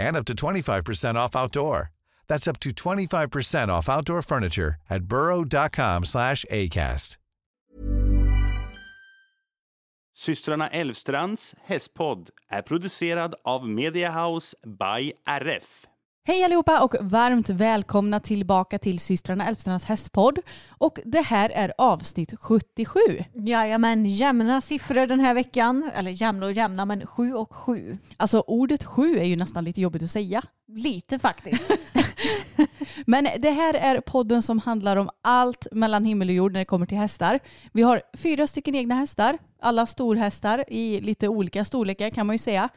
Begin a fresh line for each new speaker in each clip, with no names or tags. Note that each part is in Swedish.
and up to 25% off outdoor. That's up to 25% off outdoor furniture at burrow.com slash ACAST.
Systrarna Elvstrands hästpodd är producerad av Mediahouse by RF.
Hej allihopa och varmt välkomna tillbaka till systrarna Elfstrands hästpodd. Och det här är avsnitt 77.
Jajamän, jämna siffror den här veckan. Eller jämna och jämna, men sju och sju.
Alltså ordet sju är ju nästan lite jobbigt att säga.
Lite faktiskt.
Men det här är podden som handlar om allt mellan himmel och jord när det kommer till hästar. Vi har fyra stycken egna hästar, alla storhästar i lite olika storlekar kan man ju säga.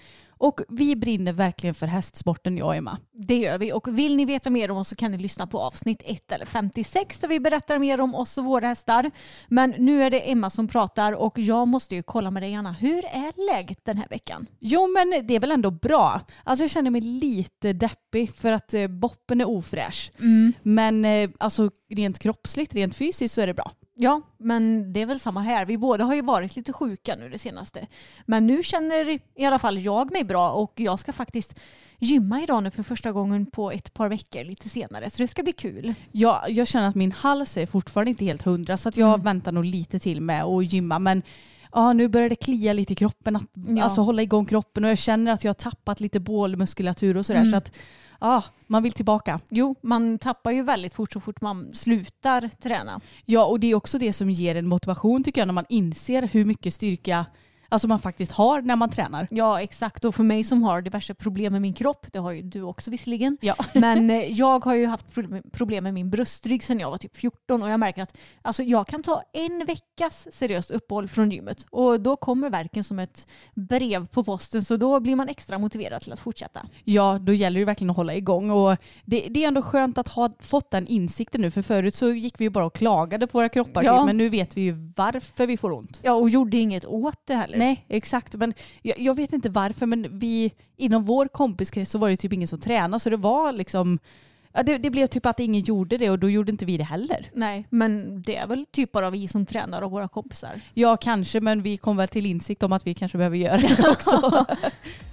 Och vi brinner verkligen för hästsporten jag och Emma.
Det gör vi. Och vill ni veta mer om oss så kan ni lyssna på avsnitt 1 eller 56 där vi berättar mer om oss och våra hästar. Men nu är det Emma som pratar och jag måste ju kolla med dig Anna. Hur är läget den här veckan?
Jo men det är väl ändå bra. Alltså jag känner mig lite deppig för att eh, boppen är ofräsch. Men eh, alltså rent kroppsligt, rent fysiskt så är det bra.
Ja, men det är väl samma här. Vi båda har ju varit lite sjuka nu det senaste. Men nu känner i alla fall jag mig bra och jag ska faktiskt gymma idag nu för första gången på ett par veckor lite senare. Så det ska bli kul.
Ja, jag känner att min hals är fortfarande inte helt hundra så att jag
Mm.
väntar nog lite till med att gymma. Men ja, nu börjar det klia lite i kroppen, att
Ja.
alltså, hålla igång kroppen och jag känner att jag har tappat lite bålmuskulatur och sådär.
Mm.
Så att ja, man vill tillbaka.
Jo, man tappar ju väldigt fort så fort man slutar träna.
Ja, och det är också det som ger en motivation tycker jag när man inser hur mycket styrka alltså, man faktiskt har när man tränar.
Ja, exakt. Och för mig som har diverse problem med min kropp, det har ju du också visserligen.
Ja.
Men eh, jag har ju haft problem- med min bröstrygg sedan jag var typ 14 och jag märker att alltså, jag kan ta en veckas seriöst uppehåll från gymmet och då kommer verken som ett brev på posten så då blir man extra motiverad till att fortsätta.
Ja, då gäller det verkligen att hålla igång. Och det, det är ändå skönt att ha fått den insikten nu. För förut så gick vi ju bara och klagade på våra kroppar.
Ja.
Typ, men nu vet vi ju varför vi får ont.
Ja, och gjorde inget åt det heller.
Nej, exakt. Men jag, jag vet inte varför, men vi inom vår kompiskrets så var det typ ingen som tränade. Så det var liksom, ja, det, det blev typ att ingen gjorde det och då gjorde inte vi det heller.
Nej, men det är väl typ bara vi som tränar och våra kompisar.
Ja, kanske, men vi kom väl till insikt om att vi kanske behöver göra det också.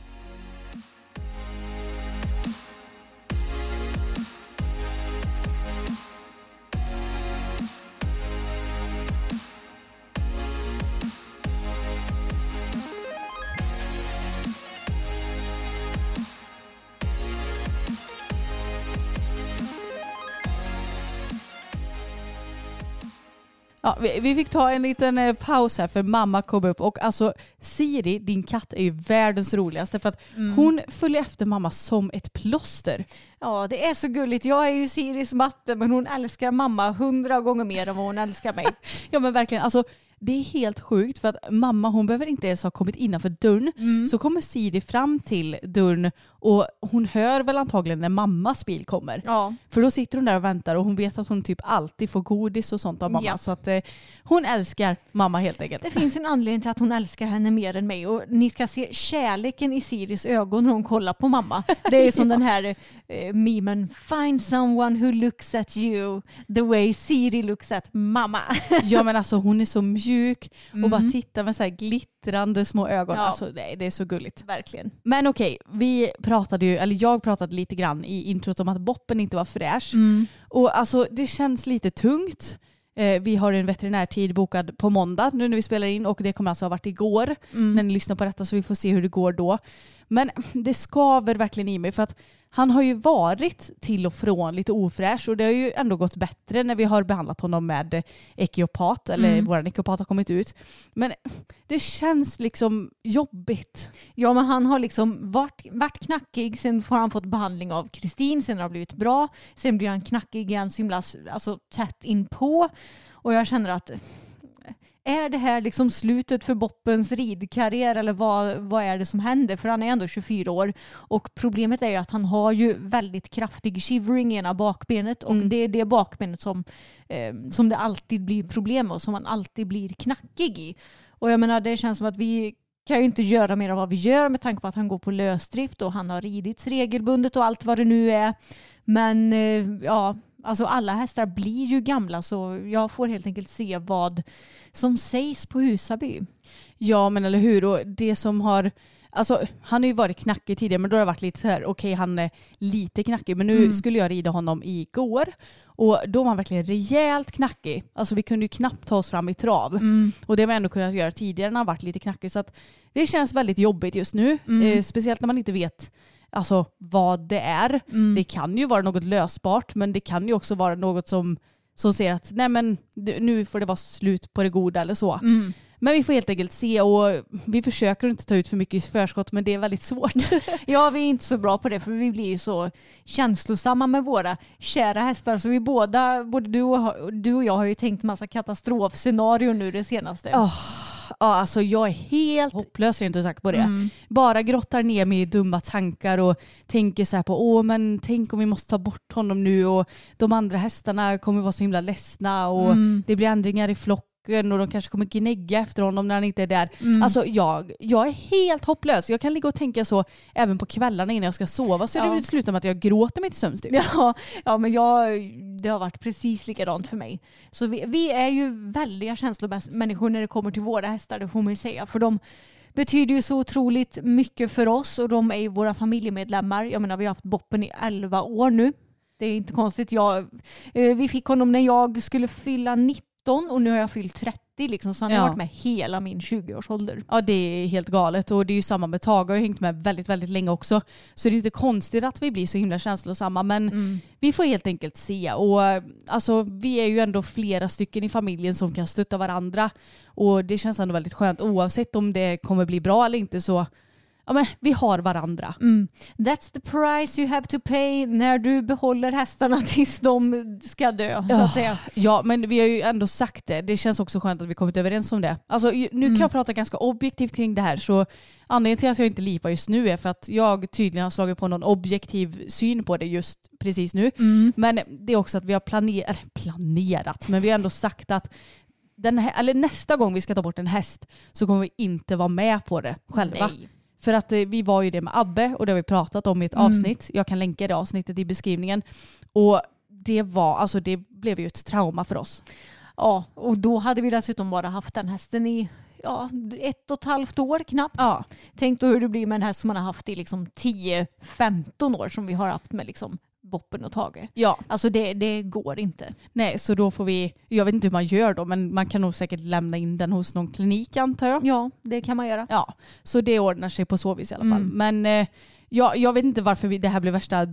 vi, vi fick ta en liten eh, paus här för mamma kom upp och alltså Siri, din katt, är ju världens roligaste för att hon följer efter mamma som ett plåster.
Ja, det är så gulligt. Jag är ju Siris matte men hon älskar mamma hundra gånger mer än vad hon älskar mig.
Ja men verkligen, alltså det är helt sjukt för att mamma hon behöver inte ens ha kommit innanför dörren så kommer Siri fram till dörren och hon hör väl antagligen när mammas bil kommer.
Ja,
För då sitter hon där och väntar och hon vet att hon typ alltid får godis och sånt av mamma.
Ja.
Så att eh, hon älskar mamma helt enkelt.
det finns en anledning till att hon älskar henne mer än mig och ni ska se kärleken i Siris ögon när hon kollar på mamma. Det är som den här eh, memen Find someone who looks at you the way Siri looks at mamma.
Ja men alltså hon är så mjuk och bara tittar med så här glittrande små ögon.
Ja.
Alltså det, det är så gulligt.
Verkligen.
Men okej, vi pratade ju, eller jag pratade lite grann i introt om att boppen inte var fräsch. Och alltså det känns lite tungt. Eh, vi har en veterinärtid bokad på måndag nu när vi spelar in och det kommer alltså ha varit igår när ni lyssnar på detta så vi får se hur det går då. Men det skaver verkligen i mig för att han har ju varit till och från lite ofräsch och det har ju ändå gått bättre när vi har behandlat honom med ekiopat eller
Mm.
våran ekiopat har kommit ut. Men det känns liksom jobbigt.
Ja men han har liksom varit, varit knackig, sen har han fått behandling av Kristin, sen har det blivit bra. Sen blir han knackig igen så himla alltså, tätt inpå. Och jag känner att är det här liksom slutet för Boppens ridkarriär eller vad, vad är det som händer? För han är ändå 24 år och problemet är ju att han har ju väldigt kraftig shivering i ena bakbenet och
Mm.
det är det bakbenet som, eh, som det alltid blir problem med och som man alltid blir knackig i. Och jag menar det känns som att vi kan ju inte göra mer av vad vi gör med tanke på att han går på lösdrift och han har ridits regelbundet och allt vad det nu är. Men eh, ja, alltså alla hästar blir ju gamla så jag får helt enkelt se vad som sägs på Husaby.
Ja men eller hur och det som har Alltså, han har ju varit knackig tidigare men då har det varit lite så här, okej han är lite knackig men nu
Mm.
skulle jag rida honom igår och då var han verkligen rejält knackig. Alltså vi kunde ju knappt ta oss fram i trav.
Mm.
Och det har vi ändå kunnat göra tidigare när han varit lite knackig. Så att det känns väldigt jobbigt just nu.
Mm.
Eh, speciellt när man inte vet alltså, vad det är.
Mm.
Det kan ju vara något lösbart men det kan ju också vara något som, som säger att nej men nu får det vara slut på det goda eller så.
Mm.
Men vi får helt enkelt se och vi försöker inte ta ut för mycket i förskott men det är väldigt svårt.
Ja, vi är inte så bra på det för vi blir ju så känslosamma med våra kära hästar så vi båda, både du och, du och jag har ju tänkt massa katastrofscenarion nu det senaste.
Ja, alltså jag är helt hopplös rent ut sagt på det.
Mm.
Bara grottar ner mig i dumma tankar och tänker så här på åh men tänk om vi måste ta bort honom nu och de andra hästarna kommer vara så himla ledsna och
Mm.
det blir ändringar i flocken och de kanske kommer gnägga efter honom när han inte är där.
Mm.
Alltså jag, jag är helt hopplös. Jag kan ligga och tänka så även på kvällarna innan jag ska sova så
Ja.
det slutar med att jag gråter mig till sömns. Typ.
Ja, ja, men jag, det har varit precis likadant för mig. Så vi, vi är ju väldiga känslomänniskor när det kommer till våra hästar, det får man ju säga. För de betyder ju så otroligt mycket för oss och de är ju våra familjemedlemmar. Jag menar, vi har haft Boppen i 11 år nu. Det är inte konstigt. Jag, eh, vi fick honom när jag skulle fylla 19 och nu har jag fyllt 30 liksom, så han har
Ja.
varit med hela min 20-årsålder.
Ja det är helt galet och det är ju samma med Tage. Jag har hängt med väldigt väldigt länge också. Så det är inte konstigt att vi blir så himla känslosamma men
Mm.
vi får helt enkelt se. Och alltså vi är ju ändå flera stycken i familjen som kan stötta varandra. Och det känns ändå väldigt skönt oavsett om det kommer bli bra eller inte så ja men vi har varandra.
Mm. That's the price you have to pay när du behåller hästarna tills de ska dö. Så
Ja.
att säga.
Ja men vi har ju ändå sagt det. Det känns också skönt att vi kommit överens om det. Alltså nu kan
Mm.
jag prata ganska objektivt kring det här så anledningen till att jag inte lipar just nu är för att jag tydligen har slagit på någon objektiv syn på det just precis nu.
Mm.
Men det är också att vi har planer planerat, men vi har ändå sagt att den här, eller nästa gång vi ska ta bort en häst så kommer vi inte vara med på det själva.
Nej.
För att eh, vi var ju det med Abbe och det har vi pratat om i ett
Mm.
avsnitt. Jag kan länka det avsnittet i beskrivningen. Och det var, alltså det blev ju ett trauma för oss.
Ja, och då hade vi dessutom bara haft den hästen i ja, ett och ett halvt år knappt.
Ja,
Tänk då hur det blir med en häst som man har haft i liksom 10-15 år som vi har haft med liksom Boppen och Tage.
ja.
Alltså det, det går inte.
Nej, så då får vi, jag vet inte hur man gör då, men man kan nog säkert lämna in den hos någon klinik antar jag.
Ja, det kan man göra.
Ja, så det ordnar sig på så vis i alla fall.
Mm.
Men eh, ja, jag vet inte varför vi, det här blir värsta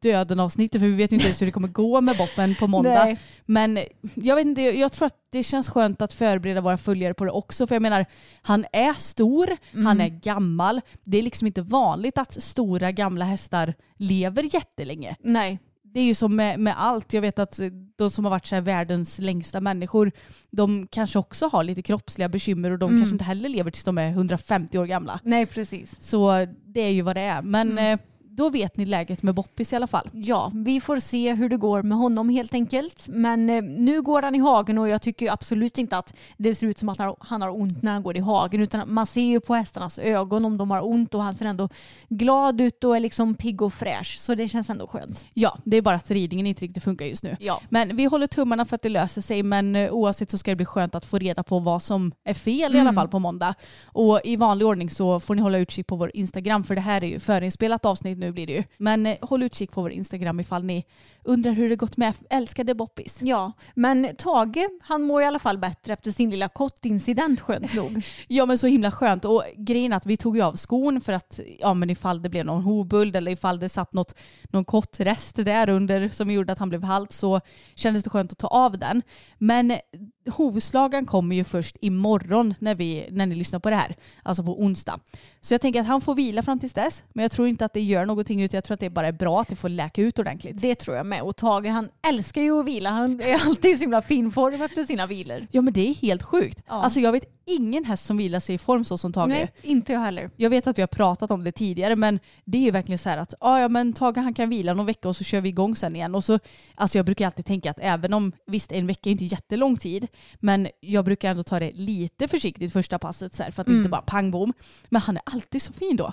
döden avsnittet för vi vet ju inte ens hur det kommer gå med Boppen på måndag.
Nej.
Men jag vet inte, jag tror att det känns skönt att förbereda våra följare på det också. För jag menar, han är stor,
Mm.
han är gammal. Det är liksom inte vanligt att stora gamla hästar lever jättelänge.
Nej.
Det är ju som med, med allt. Jag vet att de som har varit så världens längsta människor, de kanske också har lite kroppsliga bekymmer och de
Mm.
kanske inte heller lever tills de är 150 år gamla.
Nej, precis.
Så det är ju vad det är. Men
Mm.
Då vet ni läget med Boppis i alla fall.
Ja, vi får se hur det går med honom helt enkelt. Men eh, nu går han i hagen och jag tycker absolut inte att det ser ut som att han har- ont när han går i hagen. Utan man ser ju på hästarnas ögon om de har ont och han ser ändå glad ut och är liksom pigg och fräsch. Så det känns ändå skönt.
Ja, det är bara att ridningen inte riktigt funkar just nu.
Ja.
Men vi håller tummarna för att det löser sig men eh, oavsett så ska det bli skönt att få reda på vad som är fel i alla
Mm.
fall på måndag. Och i vanlig ordning så får ni hålla utkik på vår Instagram för det här är ju förinspelat avsnitt nu nu blir det ju. Men eh, håll utkik på vår Instagram ifall ni undrar hur det gått med älskade Boppis.
Ja, men Tage han mår i alla fall bättre efter sin lilla kottincident skönt nog.
Ja men så himla skönt och grejen att vi tog ju av skon för att ja men ifall det blev någon hovböld eller ifall det satt något, någon kottrest där under som gjorde att han blev halt så kändes det skönt att ta av den. Men hovslagan kommer ju först imorgon när, vi, när ni lyssnar på det här, alltså på onsdag. Så jag tänker att han får vila fram tills dess, men jag tror inte att det gör någonting utan jag tror att det bara är bra att det får läka ut ordentligt.
Det tror jag med. Och Tage han älskar ju att vila. Han är alltid i så himla fin form efter sina vilor.
Ja men det är helt sjukt.
Ja.
Alltså jag vet ingen häst som vilar sig i form så som Tage.
Nej, inte jag heller.
Jag vet att vi har pratat om det tidigare men det är ju verkligen så här att ah, ja, men Tage han kan vila någon vecka och så kör vi igång sen igen. Och så, alltså jag brukar alltid tänka att även om visst en vecka är inte jättelång tid men jag brukar ändå ta det lite försiktigt första passet så här, för att
Mm.
inte bara pang bom. Men han är alltid så fin då.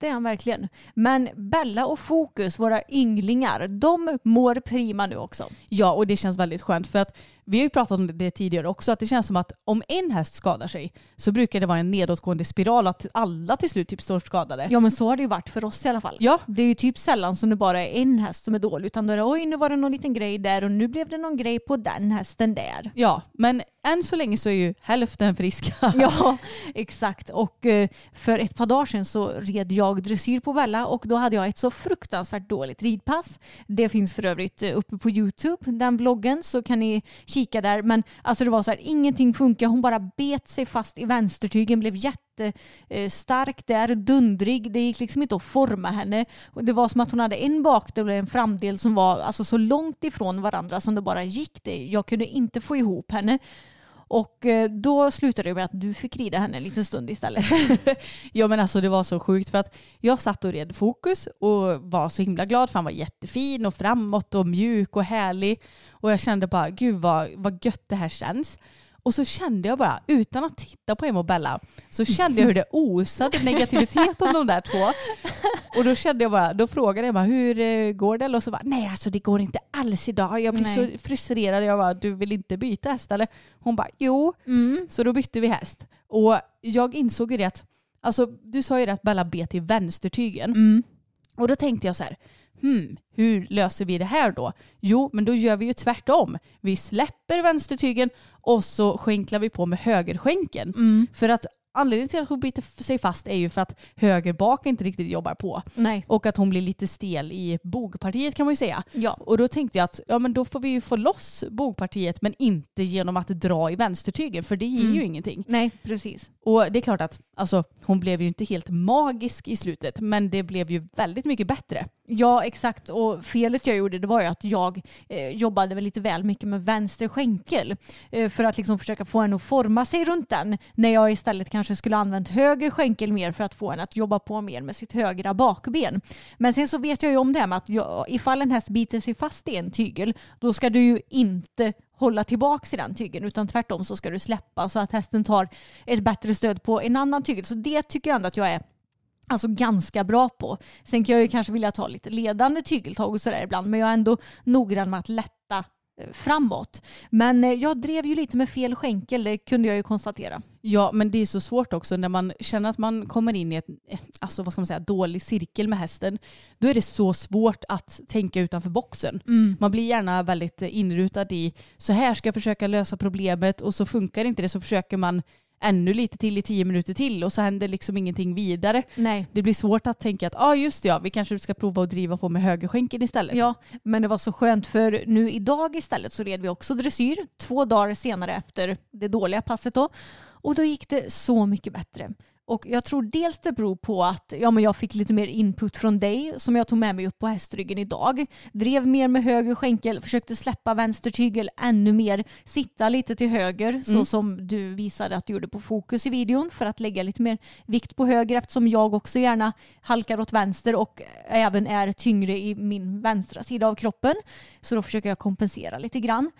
Det är han verkligen. Men Bella och Fokus, våra ynglingar, de mår prima nu också.
Ja och det känns väldigt skönt för att vi har ju pratat om det tidigare också att det känns som att om en häst skadar sig så brukar det vara en nedåtgående spiral att alla till slut typ står skadade.
Ja men så har det ju varit för oss i alla fall.
Ja.
Det är ju typ sällan som det bara är en häst som är dålig utan då är det oj nu var det någon liten grej där och nu blev det någon grej på den hästen där.
Ja, men än så länge så är ju hälften friska.
Ja, exakt. Och eh, för ett par dagar sedan så red jag dressyr på Vella och då hade jag ett så fruktansvärt dåligt ridpass. Det finns för övrigt eh, uppe på Youtube, den vloggen, så kan ni kika där. Men alltså det var så här, ingenting funkar. Hon bara bet sig fast i vänstertygen, blev jättestark eh, där, dundrig. Det gick liksom inte att forma henne. Och det var som att hon hade en bakdel och en framdel som var alltså så långt ifrån varandra som det bara gick. Det. Jag kunde inte få ihop henne. Och eh, då slutade det med att du fick rida henne en liten stund istället.
Ja men alltså det var så sjukt för att jag satt och red fokus och var så himla glad för han var jättefin och framåt och mjuk och härlig. Och jag kände bara gud vad, vad gött det här känns. Och så kände jag bara, utan att titta på Emma och Bella, så kände jag hur det osade negativitet om de där två. Och då kände jag bara, då frågade jag bara, hur eh, går det? Och så bara, nej alltså det går inte alls idag. Jag blir
Nej.
så frustrerad. Jag bara, du vill inte byta häst eller? Hon bara, jo.
Mm.
Så då bytte vi häst. Och jag insåg ju det att, alltså du sa ju det att Bella bet i vänstertygen.
Mm.
Och då tänkte jag så här, hmm, hur löser vi det här då? Jo, men då gör vi ju tvärtom. Vi släpper vänstertygen och så skänklar vi på med högerskänken.
Mm.
För att anledningen till att hon biter sig fast är ju för att höger bak inte riktigt jobbar på.
Nej.
Och att hon blir lite stel i bogpartiet kan man ju säga.
Ja.
Och då tänkte jag att ja, men då får vi ju få loss bogpartiet men inte genom att dra i vänstertygen för det ger
Mm.
ju ingenting.
Nej, precis.
Och det är klart att alltså, hon blev ju inte helt magisk i slutet men det blev ju väldigt mycket bättre.
Ja, exakt. Och felet jag gjorde det var ju att jag eh, jobbade väl lite väl mycket med vänster skänkel eh, för att liksom försöka få henne att forma sig runt den när jag istället kanske skulle använt höger skänkel mer för att få henne att jobba på mer med sitt högra bakben. Men sen så vet jag ju om det här med att jag, ifall en häst biter sig fast i en tygel då ska du ju inte hålla tillbaka i den tygeln utan tvärtom så ska du släppa så att hästen tar ett bättre stöd på en annan tygel. Så det tycker jag ändå att jag är alltså ganska bra på. Sen kan jag ju kanske vilja ta lite ledande tygeltag och sådär ibland men jag är ändå noggrann med att lätta framåt. Men eh, jag drev ju lite med fel skänkel, det kunde jag ju konstatera.
Ja men det är så svårt också när man känner att man kommer in i ett eh, alltså, vad ska man säga, dålig cirkel med hästen. Då är det så svårt att tänka utanför boxen. Man blir gärna väldigt eh, inrutad i så här ska jag försöka lösa problemet och så funkar inte det så försöker man ännu lite till i tio minuter till och så händer liksom ingenting vidare.
Nej.
Det blir svårt att tänka att ah, just det, ja, vi kanske ska prova att driva på med högerskänken istället.
Ja, men det var så skönt för nu idag istället så red vi också dressyr två dagar senare efter det dåliga passet då. Och då gick det så mycket bättre. Och jag tror dels det beror på att ja, men jag fick lite mer input från dig som jag tog med mig upp på hästryggen idag. Drev mer med höger skänkel, försökte släppa vänster tygel ännu mer, sitta lite till höger så som du visade att du gjorde på fokus i videon för att lägga lite mer vikt på höger eftersom jag också gärna halkar åt vänster och även är tyngre i min vänstra sida av kroppen. Så då försöker jag kompensera lite grann.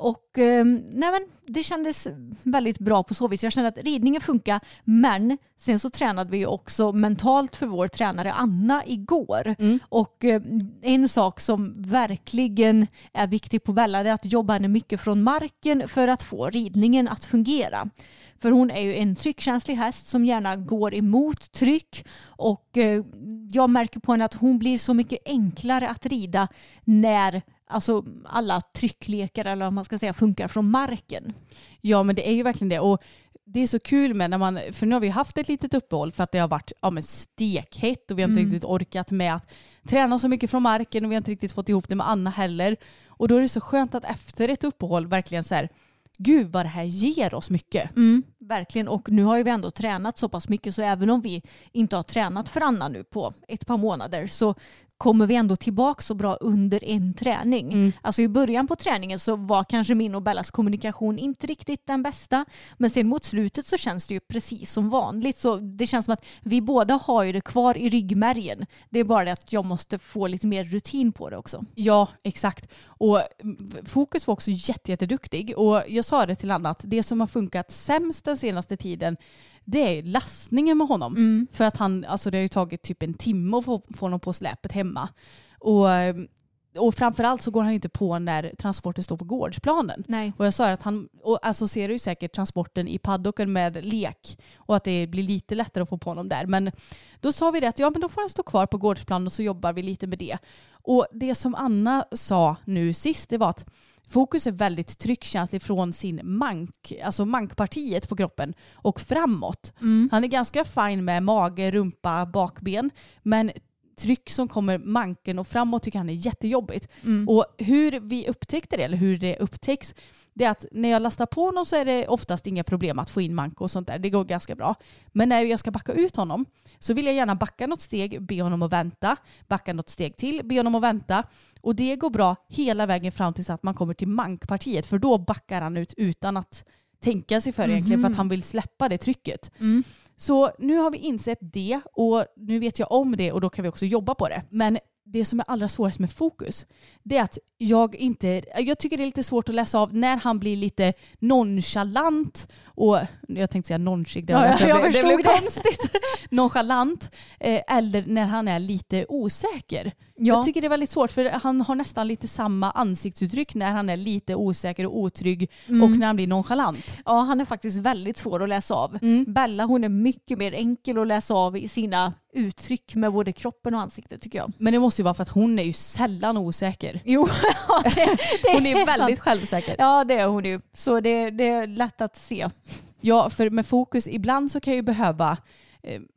Och eh, nej men, det kändes väldigt bra på så vis. Jag kände att ridningen funkar men sen så tränade vi också mentalt för vår tränare Anna igår. Och eh, en sak som verkligen är viktig på Bella är att jobba henne mycket från marken för att få ridningen att fungera. För hon är ju en tryckkänslig häst som gärna går emot tryck och eh, jag märker på henne att hon blir så mycket enklare att rida när alltså, alla trycklekar eller vad man ska säga funkar från marken.
Ja men det är ju verkligen det. Och det är så kul med när man, för nu har vi haft ett litet uppehåll för att det har varit ja, men stekhett och vi har inte
Mm.
riktigt orkat med att träna så mycket från marken och vi har inte riktigt fått ihop det med Anna heller. Och då är det så skönt att efter ett uppehåll verkligen så här, gud vad det här ger oss mycket.
Mm, verkligen och nu har ju vi ändå tränat så pass mycket så även om vi inte har tränat för Anna nu på ett par månader så kommer vi ändå tillbaka så bra under en träning.
Mm.
Alltså i början på träningen så var kanske min och Bellas kommunikation inte riktigt den bästa. Men sen mot slutet så känns det ju precis som vanligt. Så det känns som att vi båda har ju det kvar i ryggmärgen. Det är bara det att jag måste få lite mer rutin på det också.
Ja, exakt. Och Fokus var också jätte, jätteduktig. Och jag sa det till Anna att det som har funkat sämst den senaste tiden det är lastningen med honom. För att han, alltså det har ju tagit typ en timme att få, få honom på släpet hemma. Och, eh, och framförallt så går han ju inte på när transporten står på gårdsplanen.
Nej.
Och jag sa att han associerar ju säkert transporten i paddocken med lek och att det blir lite lättare att få på honom där. Men då sa vi det att ja men då får han stå kvar på gårdsplanen och så jobbar vi lite med det. Och det som Anna sa nu sist det var att fokus är väldigt tryckkänslig från sin mank, alltså mankpartiet på kroppen och framåt. Han är ganska fin med mage, rumpa, bakben men tryck som kommer manken och framåt tycker han är jättejobbigt. Och hur vi upptäckte det, eller hur det upptäcks, det är att när jag lastar på honom så är det oftast inga problem att få in mank och sånt där. Det går ganska bra. Men när jag ska backa ut honom så vill jag gärna backa något steg, be honom att vänta, backa något steg till, be honom att vänta. Och det går bra hela vägen fram tills att man kommer till mankpartiet för då backar han ut utan att tänka sig för egentligen för att han vill släppa det trycket. Så nu har vi insett det och nu vet jag om det och då kan vi också jobba på det. Men det som är allra svårast med fokus det är att jag inte, jag tycker det är lite svårt att läsa av när han blir lite nonchalant och jag tänkte säga nonchig, det, var
Ja, jag
blev- det blev konstigt. nonchalant eh, eller när han är lite osäker.
Ja.
Jag tycker det är väldigt svårt för han har nästan lite samma ansiktsuttryck när han är lite osäker och otrygg
Mm.
och när han blir nonchalant.
Ja, han är faktiskt väldigt svår att läsa av.
Mm.
Bella hon är mycket mer enkel att läsa av i sina uttryck med både kroppen och ansiktet tycker jag.
Men det måste ju vara för att hon är ju sällan osäker.
Jo, det, det
Hon är
sant.
väldigt självsäker.
Ja, det är hon ju. Så det, det är lätt att se.
Ja, för med fokus, ibland så kan jag ju behöva eh,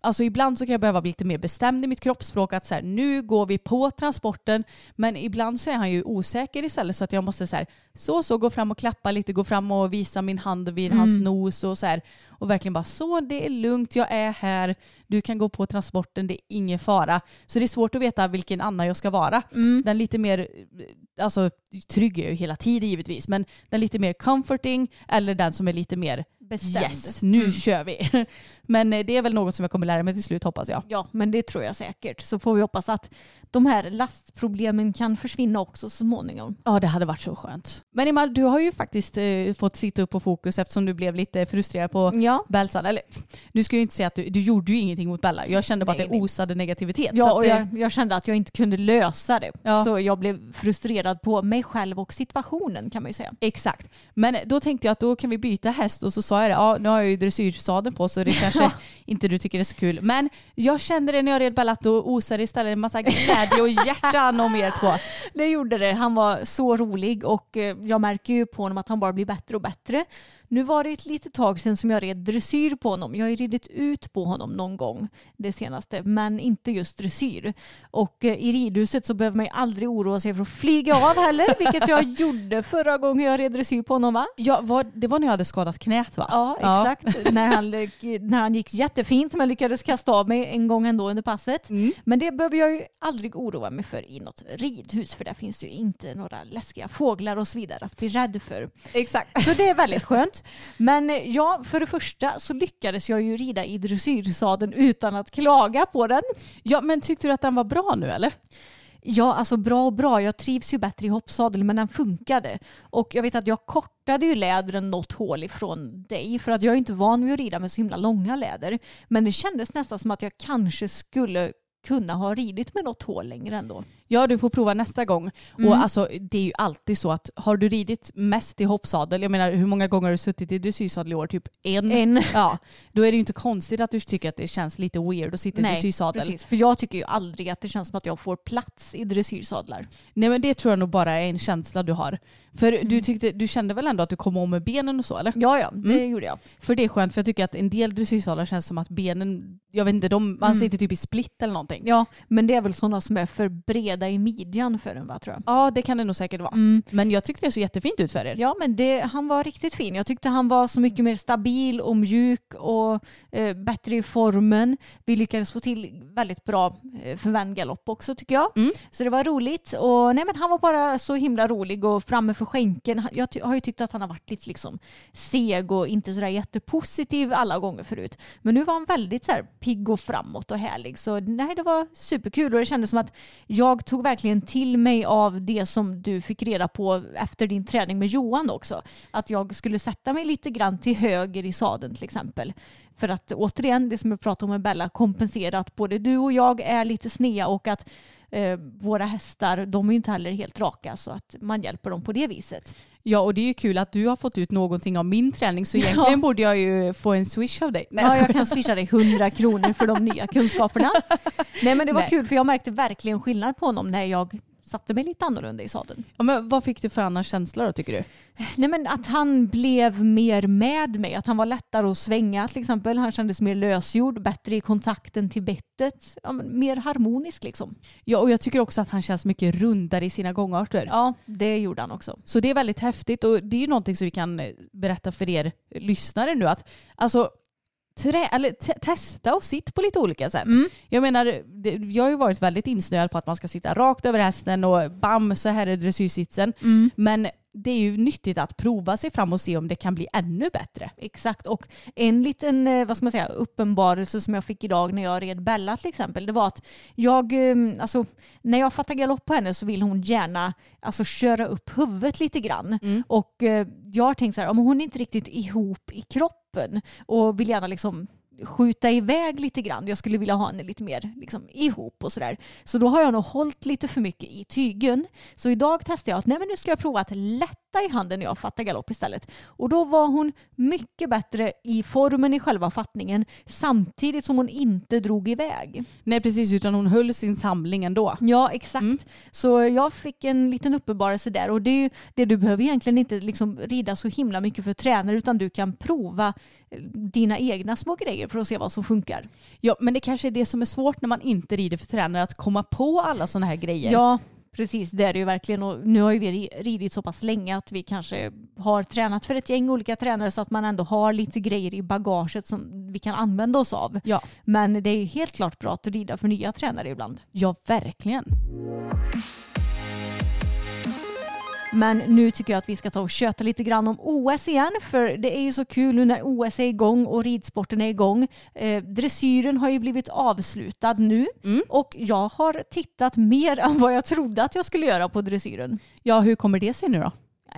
Alltså ibland så kan jag behöva bli lite mer bestämd i mitt kroppsspråk att så här, nu går vi på transporten men ibland så är han ju osäker istället så att jag måste så här, så så gå fram och klappa lite, gå fram och visa min hand vid hans nos och så här och verkligen bara så det är lugnt, jag är här, du kan gå på transporten, det är ingen fara. Så det är svårt att veta vilken Anna jag ska vara. Den lite mer, alltså trygg är jag ju hela tiden givetvis, men den lite mer comforting eller den som är lite mer
Bestämd.
Yes, nu kör vi. Men eh, det är väl något som jag kommer lära mig till slut hoppas jag.
Ja, men det tror jag säkert. Så får vi hoppas att de här lastproblemen kan försvinna också så småningom.
Ja, det hade varit så skönt. Men Imal, du har ju faktiskt eh, fått sitta upp på fokus eftersom du blev lite frustrerad på
Ja.
Belsan. Eller, nu ska jag inte säga att du, du gjorde ju ingenting mot Bella. Jag kände bara
Nej,
att det
nej.
osade negativitet.
Ja, och
eh,
jag, jag kände att jag inte kunde lösa det.
Ja.
Så jag blev frustrerad på mig själv och situationen kan man ju säga.
Exakt. Men då tänkte jag att då kan vi byta häst och så sa jag det, ja nu har jag ju dressyrsadeln på så det kanske inte du tycker är så kul. Men jag kände det när jag red Bella att då osade istället en massa glädje och hjärtan om er två.
Det gjorde det. Han var så rolig och eh, jag märker ju på honom att han bara blir bättre och bättre. Nu var det ett litet tag sedan som jag red dressyr på honom. Jag har ju ridit ut på honom någon gång det senaste, men inte just dressyr. Och eh, i ridhuset så behöver man ju aldrig oroa sig för att flyga av heller, vilket jag gjorde förra gången jag red dressyr på honom va?
Ja, vad, det var när jag hade skadat knät va?
Ja, exakt. när, han, när han gick jättefint men lyckades kasta av mig en gång ändå under passet. Men det behöver jag ju aldrig oroa mig för i något ridhus för där finns ju inte några läskiga fåglar och så vidare att bli rädd för.
Exakt.
Så det är väldigt skönt. Men eh, ja, för det första så lyckades jag ju rida i dressyrsadeln utan att klaga på den.
Ja, men tyckte du att den var bra nu eller?
Ja, alltså bra och bra. Jag trivs ju bättre i hoppsadel men den funkade. Och jag vet att jag kortade ju lädren något hål ifrån dig för att jag är inte van vid att rida med så himla långa läder. Men det kändes nästan som att jag kanske skulle kunna ha ridit med något hål längre ändå.
Ja, du får prova nästa gång.
Mm.
Och alltså, det är ju alltid så att har du ridit mest i hoppsadel, jag menar hur många gånger har du suttit i dressyrsadel i år? Typ en?
En.
Ja, då är det ju inte konstigt att du tycker att det känns lite weird att sitta i dressyrsadel.
precis. För jag tycker ju aldrig att det känns som att jag får plats i dressyrsadlar.
Nej men det tror jag nog bara är en känsla du har. För du,
Mm.
tyckte, du kände väl ändå att du kom om med benen och så eller?
Ja, ja, det
Mm.
gjorde jag.
För det är skönt för jag tycker att en del dressyrsadlar känns som att benen, jag vet inte, de, man
Mm.
sitter typ i split eller någonting.
Ja, men det är väl sådana som är för breda i midjan för en va, tror jag.
Ja det kan det nog säkert vara.
Mm.
Men jag tyckte det såg jättefint ut för er.
Ja, men det, han var riktigt fin. Jag tyckte han var så mycket mer stabil och mjuk och eh, bättre i formen. Vi lyckades få till väldigt bra eh, förvändgalopp också tycker jag.
Mm.
Så det var roligt. Och, nej, men han var bara så himla rolig och framme för skänken. Jag har ju tyckt att han har varit lite liksom seg och inte sådär jättepositiv alla gånger förut. Men nu var han väldigt så här pigg och framåt och härlig. Så nej, det var superkul och det kändes som att jag tog verkligen till mig av det som du fick reda på efter din träning med Johan också. Att jag skulle sätta mig lite grann till höger i sadeln till exempel. För att återigen, det som jag pratade om med Bella, kompensera att både du och jag är lite snea och att eh, våra hästar, de är inte heller helt raka så att man hjälper dem på det viset.
Ja och det är ju kul att du har fått ut någonting av min träning så egentligen
Ja.
borde jag ju få en swish av dig. Nej,
Ja,
jag
kan swisha dig 100 kronor för de nya kunskaperna. Nej men det var
Nej.
kul för jag märkte verkligen skillnad på honom när jag satte mig lite annorlunda i sadeln.
ja, men vad fick du för annan känsla då tycker du?
Nej men att han blev mer med mig, att han var lättare att svänga till exempel. Han kändes mer lösgjord, bättre i kontakten till bettet, ja, mer harmonisk liksom.
Ja och jag tycker också att han känns mycket rundare i sina gångarter.
Ja, det gjorde han också.
Så det är väldigt häftigt och det är ju någonting som vi kan berätta för er lyssnare nu att alltså trä, eller te- testa och sitt på lite olika sätt.
Mm.
Jag menar, det, jag har ju varit väldigt insnöad på att man ska sitta rakt över hästen och bam så här är dressyrsitsen.
Mm.
Men det är ju nyttigt att prova sig fram och se om det kan bli ännu bättre.
Exakt och en liten eh, vad ska man säga, uppenbarelse som jag fick idag när jag red Bella till exempel det var att jag, eh, alltså, när jag fattar galopp på henne så vill hon gärna alltså, köra upp huvudet lite grann.
Mm.
Och eh, jag har tänkt så här, om hon är inte riktigt ihop i kroppen och vill gärna liksom skjuta iväg lite grann. Jag skulle vilja ha henne lite mer liksom, ihop och sådär. Så då har jag nog hållit lite för mycket i tygen. Så idag testade jag att nej, men nu ska jag prova att lätta i handen när jag fattar galopp istället. Och då var hon mycket bättre i formen i själva fattningen samtidigt som hon inte drog iväg.
Nej precis, utan hon höll sin samling ändå.
Ja, exakt.
Mm.
Så jag fick en liten uppenbarelse där och det, är ju, det du behöver egentligen inte liksom rida så himla mycket för tränare utan du kan prova dina egna små grejer för att se vad som funkar.
Ja, men det kanske är det som är svårt när man inte rider för tränare, att komma på alla sådana här grejer.
Ja, precis. Det är det ju verkligen. Och nu har ju vi ri- ridit så pass länge att vi kanske har tränat för ett gäng olika tränare så att man ändå har lite grejer i bagaget som vi kan använda oss av.
Ja,
Men det är ju helt klart bra att rida för nya tränare ibland.
ja verkligen.
Men nu tycker jag att vi ska ta och köta lite grann om OS igen för det är ju så kul nu när OS är igång och ridsporten är igång. Eh, dressyren har ju blivit avslutad nu
Mm.
och jag har tittat mer än vad jag trodde att jag skulle göra på dressyren.
Ja, hur kommer det sig nu då?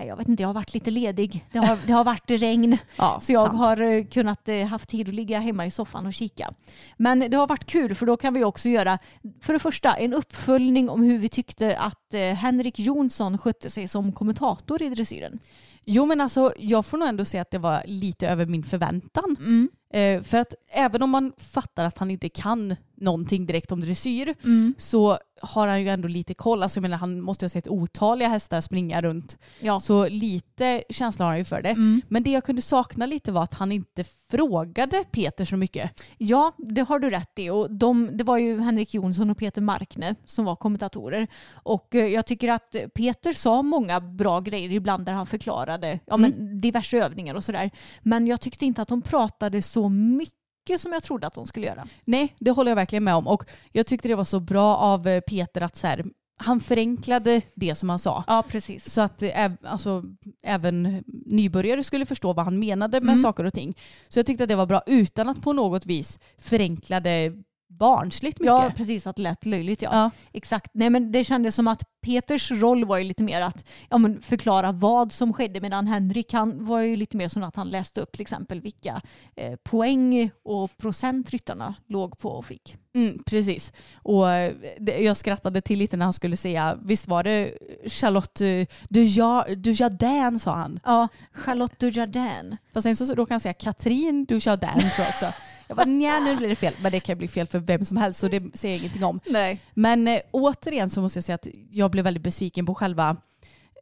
Jag vet inte, jag har varit lite ledig. Det har, det har varit regn.
Ja,
Så jag
sant.
har eh, kunnat eh, haft tid att ligga hemma i soffan och kika. Men det har varit kul för då kan vi också göra för det första en uppföljning om hur vi tyckte att eh, Henrik Jonsson skötte sig som kommentator i dressyren.
Jo men alltså jag får nog ändå säga att det var lite över min förväntan.
Mm.
Eh, för att även om man fattar att han inte kan någonting direkt om dressyr
Mm.
så har han ju ändå lite koll. Alltså jag menar han måste ha sett otaliga hästar springa runt.
Ja.
Så lite känsla har han ju för det.
Mm.
Men det jag kunde sakna lite var att han inte frågade Peter så mycket.
ja, det har du rätt i. Och de, det var ju Henrik Jonsson och Peter Markne som var kommentatorer. Och eh, jag tycker att Peter sa många bra grejer ibland där han förklarade ja, men diverse övningar och sådär. Men jag tyckte inte att de pratade så mycket som jag trodde att de skulle göra.
Nej, det håller jag verkligen med om. Och jag tyckte det var så bra av eh, Peter att så här, han förenklade det som han sa.
Ja, precis.
Så att eh, alltså, även nybörjare skulle förstå vad han menade med
Mm.
saker och ting. Så jag tyckte att det var bra utan att på något vis förenkla det barnsligt mycket.
Ja, precis. Att det lät löjligt. Ja.
Ja.
Exakt. Nej, men det kändes som att Peters roll var ju lite mer att ja, men förklara vad som skedde medan Henrik han var ju lite mer som att han läste upp till exempel vilka eh, poäng och procent ryttarna låg på och fick.
Mm, precis. Och eh, det, jag skrattade till lite när han skulle säga, visst var det Charlotte eh, Duja- Dujardin sa han.
Ja, Charlotte Dujardin.
Fast sen så råkade han säga Katrin Dujardin tror jag också. Jag bara nja nu blir det fel. Men det kan bli fel för vem som helst så det säger jag ingenting om.
Nej.
Men eh, återigen så måste jag säga att jag blev väldigt besviken på själva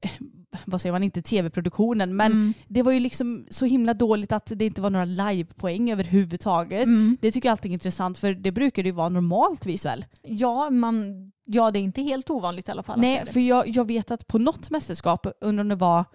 eh, vad säger man, inte tv-produktionen, men
Mm.
det var ju liksom så himla dåligt att det inte var några livepoäng överhuvudtaget.
Mm.
Det tycker jag alltid är intressant för det brukar det ju vara normaltvis väl?
Ja, man, ja, det är inte helt ovanligt i alla fall.
Nej, för jag, jag vet att på något mästerskap, under om det var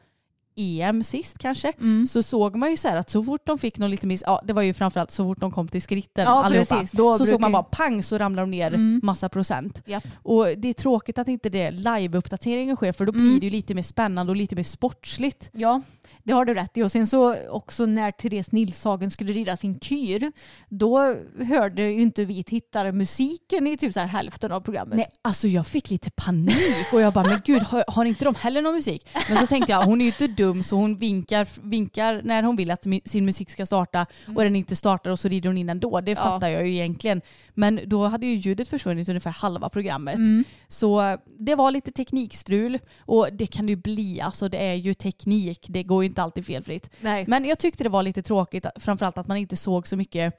EM sist kanske,
Mm.
så såg man ju så här att så fort de fick någon lite miss, ja det var ju framförallt så fort de kom till skritten
Ja,
allihopa,
precis.
Så såg man bara pang så ramlade de ner
Mm.
massa procent.
Japp.
Och det är tråkigt att inte det live-uppdateringen sker för då
Mm.
blir det ju lite mer spännande och lite mer sportsligt.
Ja, det har du rätt i. Och sen så också när Therese Nilshagen skulle rida sin kyr, då hörde ju inte vi tittare musiken i typ så här hälften av programmet.
Nej, alltså jag fick lite panik och jag bara, men gud, har, har inte de heller någon musik? Men så tänkte jag, hon är ju inte dum så hon vinkar, vinkar när hon vill att sin musik ska starta och den inte startar och så rider hon in ändå. Det
Ja.
fattar jag ju egentligen. Men då hade ju ljudet försvunnit ungefär halva programmet.
Mm.
Så det var lite teknikstrul och det kan det ju bli. Alltså det är ju teknik, det går ju inte alltid felfritt.
Nej.
Men jag tyckte det var lite tråkigt, framförallt att man inte såg så mycket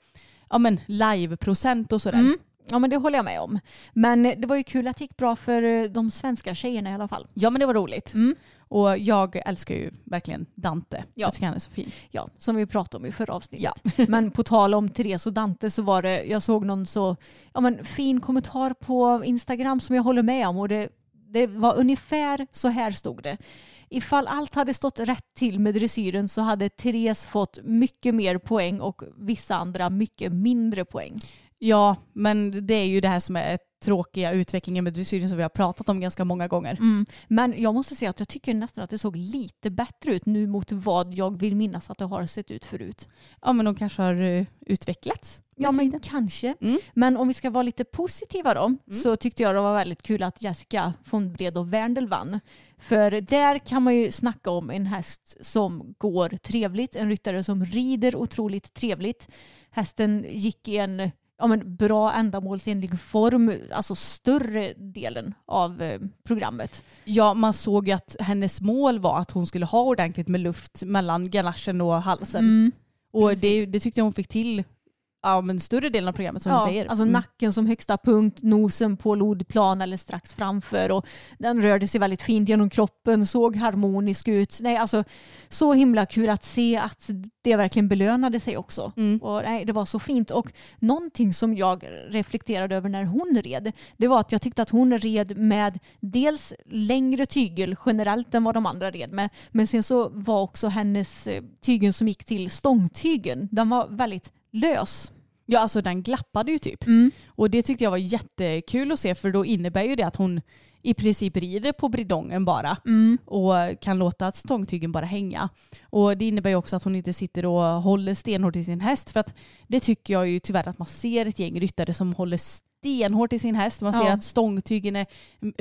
ja, men live-procent och sådär.
Mm. Ja men det håller jag med om. Men det var ju kul att det gick bra för eh, de svenska tjejerna i alla fall.
Ja men det var roligt.
Mm.
Och jag älskar ju verkligen Dante.
Ja.
Jag tycker han är så fin.
Ja, som vi pratade om i förra avsnittet. men på tal om Therese och Dante så var det, jag såg någon så ja, men, fin kommentar på Instagram som jag håller med om och det, det var ungefär så här stod det. Ifall allt hade stått rätt till med dressyren så hade Therese fått mycket mer poäng och vissa andra mycket mindre poäng.
Ja, men det är ju det här som är tråkiga utvecklingen med dressyren som vi har pratat om ganska många gånger.
Mm. Men jag måste säga att jag tycker nästan att det såg lite bättre ut nu mot vad jag vill minnas att det har sett ut förut.
Ja, men de kanske har eh, utvecklats.
Ja men
tiden.
kanske.
Mm.
Men om vi ska vara lite positiva då så tyckte jag det var väldigt kul att Jessica von Bredow Werndl vann. För där kan man ju snacka om en häst som går trevligt, en ryttare som rider otroligt trevligt. Hästen gick i en ja, men bra ändamålsenlig form, alltså större delen av eh, programmet.
Ja, man såg ju att hennes mål var att hon skulle ha ordentligt med luft mellan ganachen och halsen.
Mm.
Och det, det tyckte jag hon fick till ja, men större delen av programmet som
ja,
du säger.
Alltså
Mm.
nacken som högsta punkt, nosen på lodplan eller strax framför och den rörde sig väldigt fint genom kroppen, såg harmonisk ut. Nej, alltså så himla kul att se att det verkligen belönade sig också.
Mm.
Och, nej, det var så fint. Och någonting som jag reflekterade över när hon red, det var att jag tyckte att hon red med dels längre tygel generellt än vad de andra red med, men sen så var också hennes eh, tygen som gick till stångtygen, den var väldigt lös.
Ja, alltså den glappade ju typ.
Mm.
Och det tyckte jag var jättekul att se för då innebär ju det att hon i princip rider på bridongen bara
Mm.
och kan låta stångtygen bara hänga. Och det innebär ju också att hon inte sitter och håller stenhårt i sin häst för att det tycker jag ju tyvärr att man ser ett gäng ryttare som håller stenhårt i sin häst. Man ser
Ja.
att stångtygen är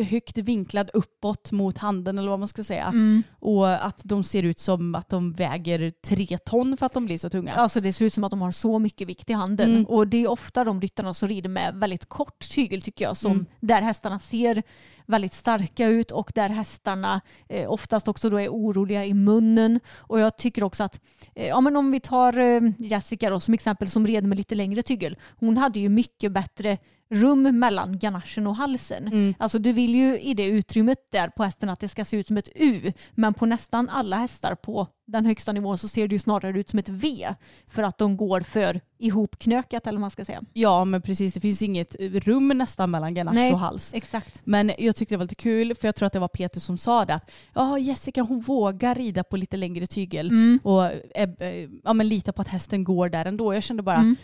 högt vinklad uppåt mot handen eller vad man ska säga.
Mm.
Och att de ser ut som att de väger tre ton för att de blir så tunga.
Alltså det ser ut som att de har så mycket vikt i handen.
Mm.
Och det är ofta de ryttarna som rider med väldigt kort tygel tycker jag. Som
Mm.
Där hästarna ser väldigt starka ut och där hästarna eh, oftast också då är oroliga i munnen. Och jag tycker också att, eh, ja men om vi tar eh, Jessica då som exempel som red med lite längre tygel. Hon hade ju mycket bättre rum mellan ganachen och halsen.
Mm.
Alltså du vill ju i det utrymmet där på hästen att det ska se ut som ett U. Men på nästan alla hästar på den högsta nivån så ser det ju snarare ut som ett V. För att de går för ihopknökat eller vad man ska säga.
Ja men precis, det finns inget rum nästan mellan ganache
Nej.
och hals.
Exakt.
Men jag tyckte det var lite kul för jag tror att det var Peter som sa det att ja, Jessica hon vågar rida på lite längre tygel
Mm.
och eh, eh, ja, men lita på att hästen går där ändå. Jag kände bara
Mm.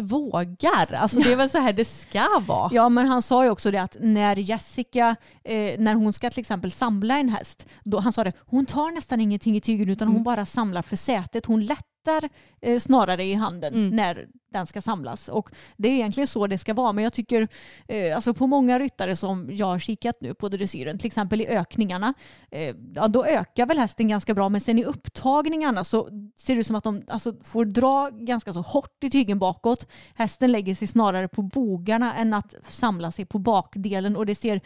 Vågar, alltså det är väl så här det ska vara.
Ja men han sa ju också det att när Jessica, eh, när hon ska till exempel samla en häst, då, han sa det, hon tar nästan ingenting i tygen utan hon bara samlar för sätet. Hon lättar lättar eh, snarare i handen
Mm.
när den ska samlas. Och det är egentligen så det ska vara. Men jag tycker eh, alltså på många ryttare som jag har kikat nu på dressyren, till exempel i ökningarna, eh, ja, då ökar väl hästen ganska bra. Men sen i upptagningarna så ser det ut som att de alltså, får dra ganska så hårt i tygen bakåt. Hästen lägger sig snarare på bogarna än att samla sig på bakdelen och det ser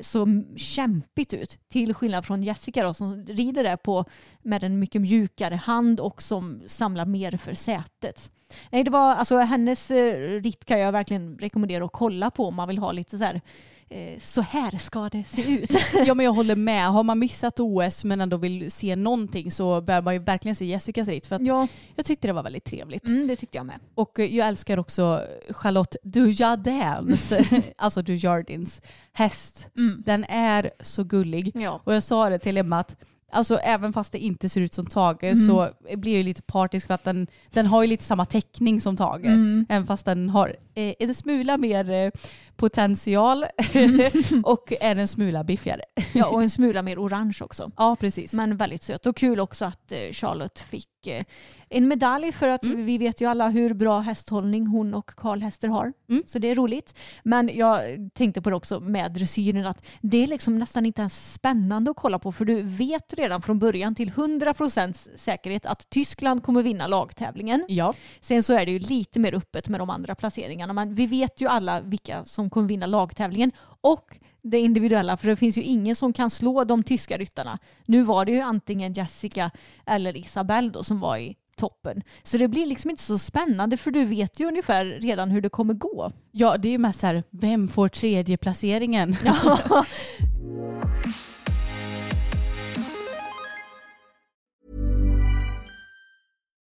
så kämpigt ut. Till skillnad från Jessica då, som rider där på med en mycket mjukare hand och som samlar mer för sätet. Nej, det var, alltså, hennes eh, ritt kan jag verkligen rekommendera att kolla på om man vill ha lite så här så här ska det se ut.
Ja men jag håller med. Har man missat OS men ändå vill se någonting så bör man ju verkligen se Jessicas ritt. För att
ja,
jag tyckte det var väldigt trevligt.
mm, det tyckte jag med.
Och eh, jag älskar också Charlotte Dujardins, alltså Dujardins häst.
Mm.
Den är så gullig.
Ja.
Och jag sa det till Emma att Alltså även fast det inte ser ut som Tage
Mm.
så blir jag ju lite partisk för att den, den har ju lite samma teckning som Tage.
Mm.
Även fast den har eh, en smula mer eh, potential och är en smula biffigare.
ja, och en smula mer orange också.
Ja precis.
Men väldigt söt och kul också att eh, Charlotte fick eh, en medalj för att
Mm.
vi vet ju alla hur bra hästhållning hon och Karl Hester har.
Mm.
Så det är roligt. Men jag tänkte på det också med dressyren att det är liksom nästan inte ens spännande att kolla på för du vet redan från början till 100% säkerhet att Tyskland kommer vinna lagtävlingen.
Ja.
Sen så är det ju lite mer öppet med de andra placeringarna men vi vet ju alla vilka som kommer vinna lagtävlingen och det individuella för det finns ju ingen som kan slå de tyska ryttarna. Nu var det ju antingen Jessica eller Isabelle då som var i toppen. Så det blir liksom inte så spännande för du vet ju ungefär redan hur det kommer gå.
ja, det är ju mest så här, vem får tredje placeringen?
Ja.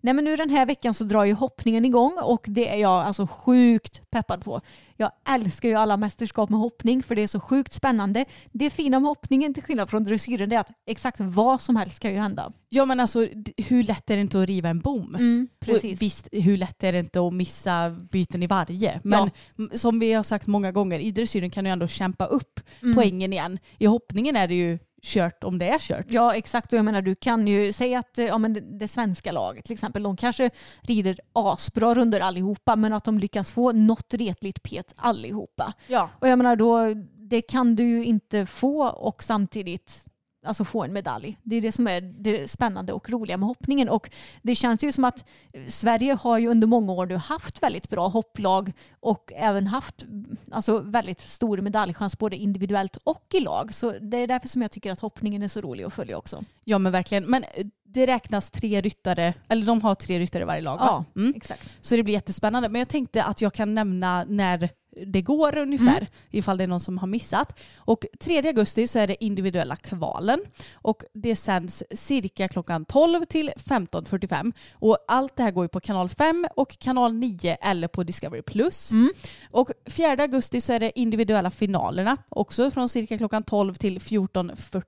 Nej men nu den här veckan så drar ju hoppningen igång och det är jag alltså sjukt peppad på. Jag älskar ju alla mästerskap med hoppning för det är så sjukt spännande. Det fina med hoppningen till skillnad från dressyren är att exakt vad som helst kan ju hända.
Ja men alltså hur lätt är det inte att riva en bom?
Mm,
Och visst, hur lätt är det inte att missa byten i varje? Men
Ja.
som vi har sagt många gånger, i dressyren kan du ändå kämpa upp
Mm.
poängen igen. I hoppningen är det ju kört om det är kört.
Ja exakt och jag menar du kan ju säga att eh, ja, men det, det svenska laget till exempel de kanske rider asbra runder allihopa men att de lyckas få något retligt pet allihopa.
Ja.
Och jag menar då det kan du ju inte få och samtidigt alltså få en medalj. Det är det som är det spännande och roliga med hoppningen. Och det känns ju som att Sverige har ju under många år nu haft väldigt bra hopplag och även haft alltså, väldigt stor medaljchans både individuellt och i lag. Så det är därför som jag tycker att hoppningen är så rolig att följa också.
ja men verkligen. Men eh, det räknas tre ryttare, eller de har tre ryttare i varje lag va? Mm.
exakt.
Så det blir jättespännande. Men jag tänkte att jag kan nämna när det går ungefär,
Mm.
ifall det är någon som har missat. Och 3 augusti så är det individuella kvalen och det sänds cirka klockan 12 till 15.45. Och allt det här går ju på kanal 5 och kanal 9 eller på Discovery+. Plus.
Mm.
Och 4 augusti så är det individuella finalerna, också från cirka klockan 12 till 14.40.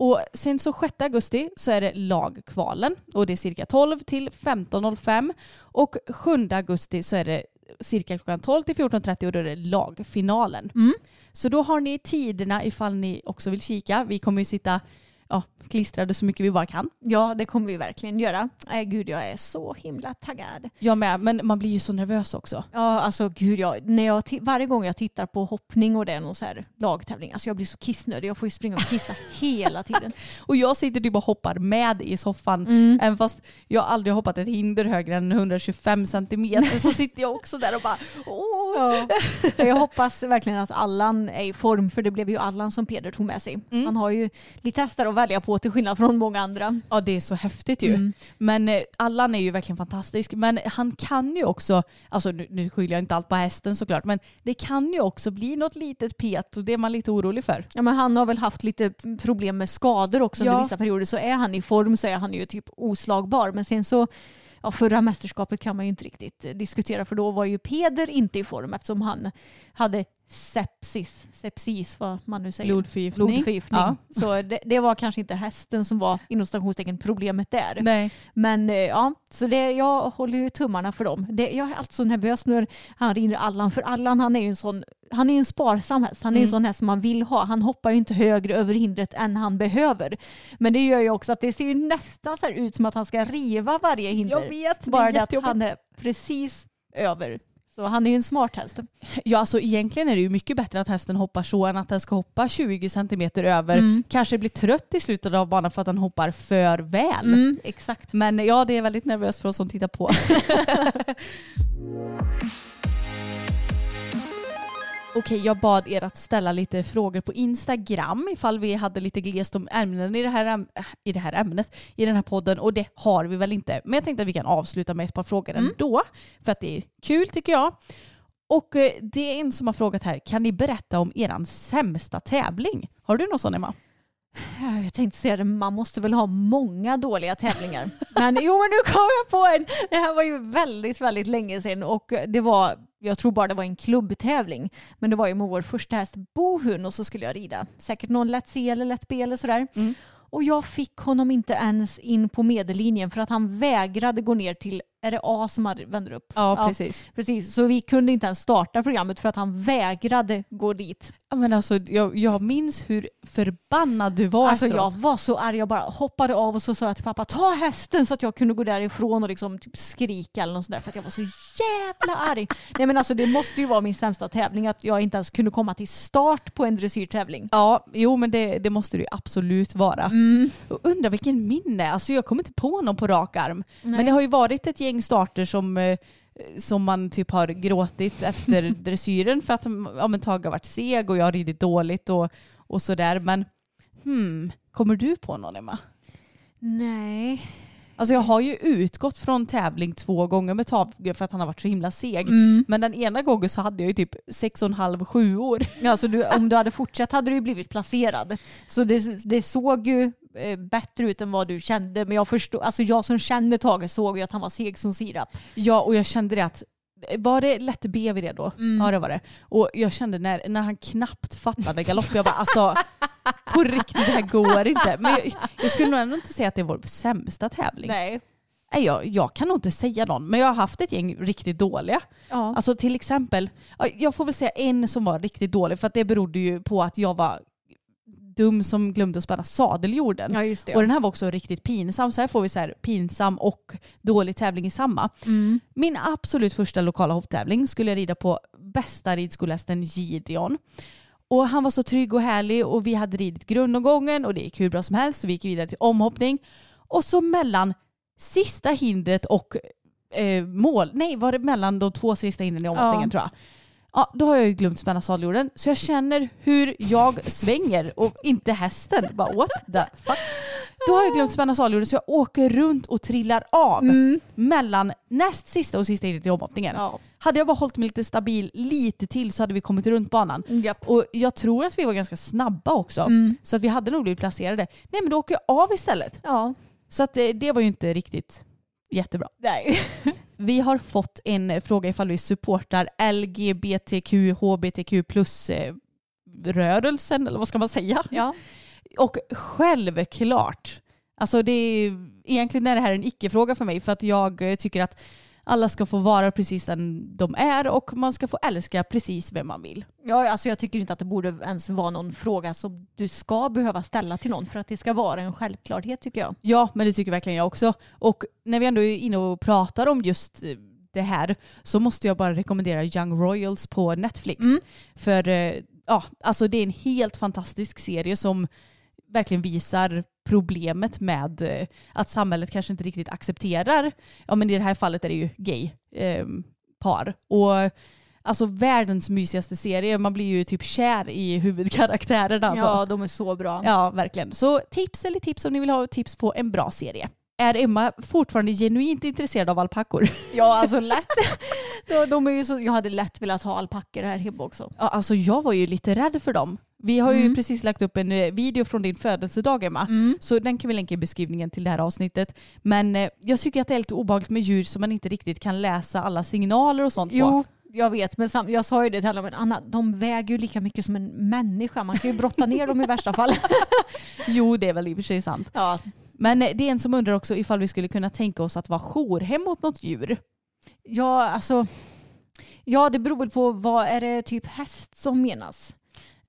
Och sen så 6 augusti så är det lagkvalen och det är cirka 12 till 15.05 och 7 augusti så är det cirka klockan 12 till 14.30 och då är det lagfinalen.
Mm.
Så då har ni tiderna ifall ni också vill kika. Vi kommer ju sitta ja, klistrade så mycket vi bara kan.
Ja, det kommer vi verkligen göra. Nej, gud, jag är så himla taggad.
Jag med, men man blir ju så nervös också.
Ja, alltså gud, jag, när jag, varje gång jag tittar på hoppning och det är någon så här lagtävling, alltså jag blir så kissnödig. Jag får ju springa och kissa hela tiden.
Och jag sitter typ och hoppar med i soffan.
Mm.
Även fast jag aldrig hoppat ett hinder högre än 125 centimeter så sitter jag också där och bara åh.
Ja. Jag hoppas verkligen att Allan är i form, för det blev ju Allan som Peder tog med sig.
Mm.
Han har ju lite hästar att välja på till skillnad från många andra.
Ja det är så häftigt ju.
Mm.
Men eh, Allan är ju verkligen fantastisk. Men han kan ju också, alltså nu, nu skyller jag inte allt på hästen såklart, men det kan ju också bli något litet pet och det är man lite orolig för.
Ja, men han har väl haft lite problem med skador också
Ja.
under vissa perioder. Så är han i form så är han ju typ oslagbar. Men sen så, ja, förra mästerskapet kan man ju inte riktigt eh, diskutera för då var ju Peder inte i form eftersom han hade sepsis, sepsis vad man nu säger.
Blodförgiftning.
Blodförgiftning.
Ja.
Så det, det var kanske inte hästen som var inom stationstecken problemet där.
Nej.
Men eh, ja, så det, jag håller ju tummarna för dem. Det, jag är alltid så nervös när han ringer Allan, för Allan han är ju en sån han är en sparsam häst. Han är ju en
Mm.
sån häst som man vill ha. Han hoppar ju inte högre över hindret än han behöver. Men det gör ju också att det ser ju nästan så ut som att han ska riva varje hinder.
Jag vet, det
Bara
är
det att han är precis över. Så han är ju en smart häst.
Ja, alltså egentligen är det ju mycket bättre att hästen hoppar så än att den ska hoppa 20 centimeter över.
Mm.
Kanske blir trött i slutet av banan för att den hoppar för väl.
Mm, exakt.
Men ja, det är väldigt nervöst för oss som tittar på. Okej, jag bad er att ställa lite frågor på Instagram ifall vi hade lite glest om ämnen i det, här, i det här ämnet, i den här podden. Och det har vi väl inte. Men jag tänkte att vi kan avsluta med ett par frågor ändå. För att det är kul tycker jag. Och eh, det är en som har frågat här, kan ni berätta om er sämsta tävling? Har du någon sån Emma?
Ja, Jag tänkte säga det, man måste väl ha många dåliga tävlingar. Men jo, men nu kom jag på en. Det här var ju väldigt, väldigt länge sedan och det var, jag tror bara det var en klubbtävling. Men det var ju med vår första häst Bohun och så skulle jag rida. Säkert någon lätt C eller lätt B eller sådär.
Mm.
Och jag fick honom inte ens in på medellinjen för att han vägrade gå ner till, är det A som vänder upp?
precis.
Precis, så vi kunde inte ens starta programmet för att han vägrade gå dit.
Ja, men alltså, jag, jag minns hur förbannad du var
Alltså
efteråt.
jag var så arg, jag bara hoppade av och så sa jag till pappa ta hästen så att jag kunde gå därifrån och liksom typ skrika eller något sådär för att jag var så jävla arg. Nej men alltså det måste ju vara min sämsta tävling att jag inte ens kunde komma till start på en dressyrtävling.
Ja, jo men det, det måste det ju absolut vara.
Mm.
Undrar vilken minne, alltså jag kommer inte på någon på rak arm. Men det har ju varit ett gäng starter som, eh, som man typ har gråtit efter dressyren för att ja, men Tage har varit seg och jag har ridit dåligt och, och sådär. Men hmm, kommer du på någon Emma?
Nej.
Alltså jag har ju utgått från tävling två gånger med Tage för att han har varit så himla seg.
Mm.
Men den ena gången så hade jag ju typ sex och en halv, sju år.
Ja, så du, om du hade fortsatt hade du ju blivit placerad. Så det, det såg ju bättre ut än vad du kände. Men jag förstår, alltså jag som kände Tage såg ju att han var seg som sirap.
Ja, och jag kände det att var det lätt B vid det då?
Mm.
Ja det var det. Och jag kände när, när han knappt fattade galopp, jag bara alltså på riktigt det här går inte. Men jag, jag skulle nog ändå inte säga att det är vår sämsta tävling.
Nej.
Nej, jag, jag kan nog inte säga någon, men jag har haft ett gäng riktigt dåliga.
Ja.
Alltså till exempel, ja, jag får väl säga en som var riktigt dålig för att det berodde ju på att jag var dum som glömde att spänna sadeljorden.
ja, just det.
Och den här var också riktigt pinsam, så här får vi så här pinsam och dålig tävling i samma.
Mm.
Min absolut första lokala hopptävling skulle jag rida på bästa ridskolehästen Gideon. Och han var så trygg och härlig och vi hade ridit grundomgången och det gick hur bra som helst. Så vi gick vidare till omhoppning. Och så mellan sista hindret och eh, mål, nej var det mellan de två sista hindren i omhoppningen
Ja.
tror jag. Ja, då har jag ju glömt spänna sadeljorden. Så jag känner hur jag svänger och inte hästen. Bara what the fuck. Då har jag glömt spänna sadeljorden så jag åker runt och trillar av
Mm.
mellan näst sista och sista hindret i omhoppningen.
Ja.
Hade jag bara hållit mig lite stabil lite till så hade vi kommit runt banan.
Japp.
Och jag tror att vi var ganska snabba också.
Mm.
Så att vi hade nog blivit placerade. Nej men då åker jag av istället.
Ja.
Så att eh, det var ju inte riktigt jättebra.
Nej.
Vi har fått en fråga ifall vi supportar LGBTQ, HBTQ plus eh, rörelsen eller vad ska man säga?
Ja.
Och självklart, alltså det är, egentligen är det här en icke-fråga för mig för att jag tycker att alla ska få vara precis den de är och man ska få älska precis vem man vill.
Ja, alltså jag tycker inte att det borde ens vara någon fråga som du ska behöva ställa till någon för att det ska vara en självklarhet tycker jag.
Ja, men det tycker verkligen jag också. Och när vi ändå är inne och pratar om just eh, det här så måste jag bara rekommendera Young Royals på Netflix.
Mm.
För eh, ja, alltså det är en helt fantastisk serie som verkligen visar problemet med eh, att samhället kanske inte riktigt accepterar, ja men i det här fallet är det ju gay eh, par. Och alltså världens mysigaste serie, man blir ju typ kär i huvudkaraktärerna. Alltså.
Ja, de är så bra.
Ja, verkligen. Så tips eller tips om ni vill ha tips på en bra serie. Är Emma fortfarande genuint intresserad av alpackor?
Ja, alltså lätt. de, de är ju så, jag hade lätt velat ha alpackor här hemma också.
Ja, alltså jag var ju lite rädd för dem. Vi har ju
Mm.
precis lagt upp en eh, video från din födelsedag Emma. Så den kan vi länka i beskrivningen till det här avsnittet. Men eh, jag tycker att det är lite obehagligt med djur som man inte riktigt kan läsa alla signaler och sånt
Jo,
på.
jag vet, men jag sa ju det till alla, men Anna, de väger ju lika mycket som en människa. Man kan ju brotta ner dem i värsta fall.
Jo, det är väl i och för sig sant.
Ja,
Men eh, det är en som undrar också ifall vi skulle kunna tänka oss att vara jourhem åt något djur.
ja alltså. Ja, det beror väl på vad är det typ häst som menas?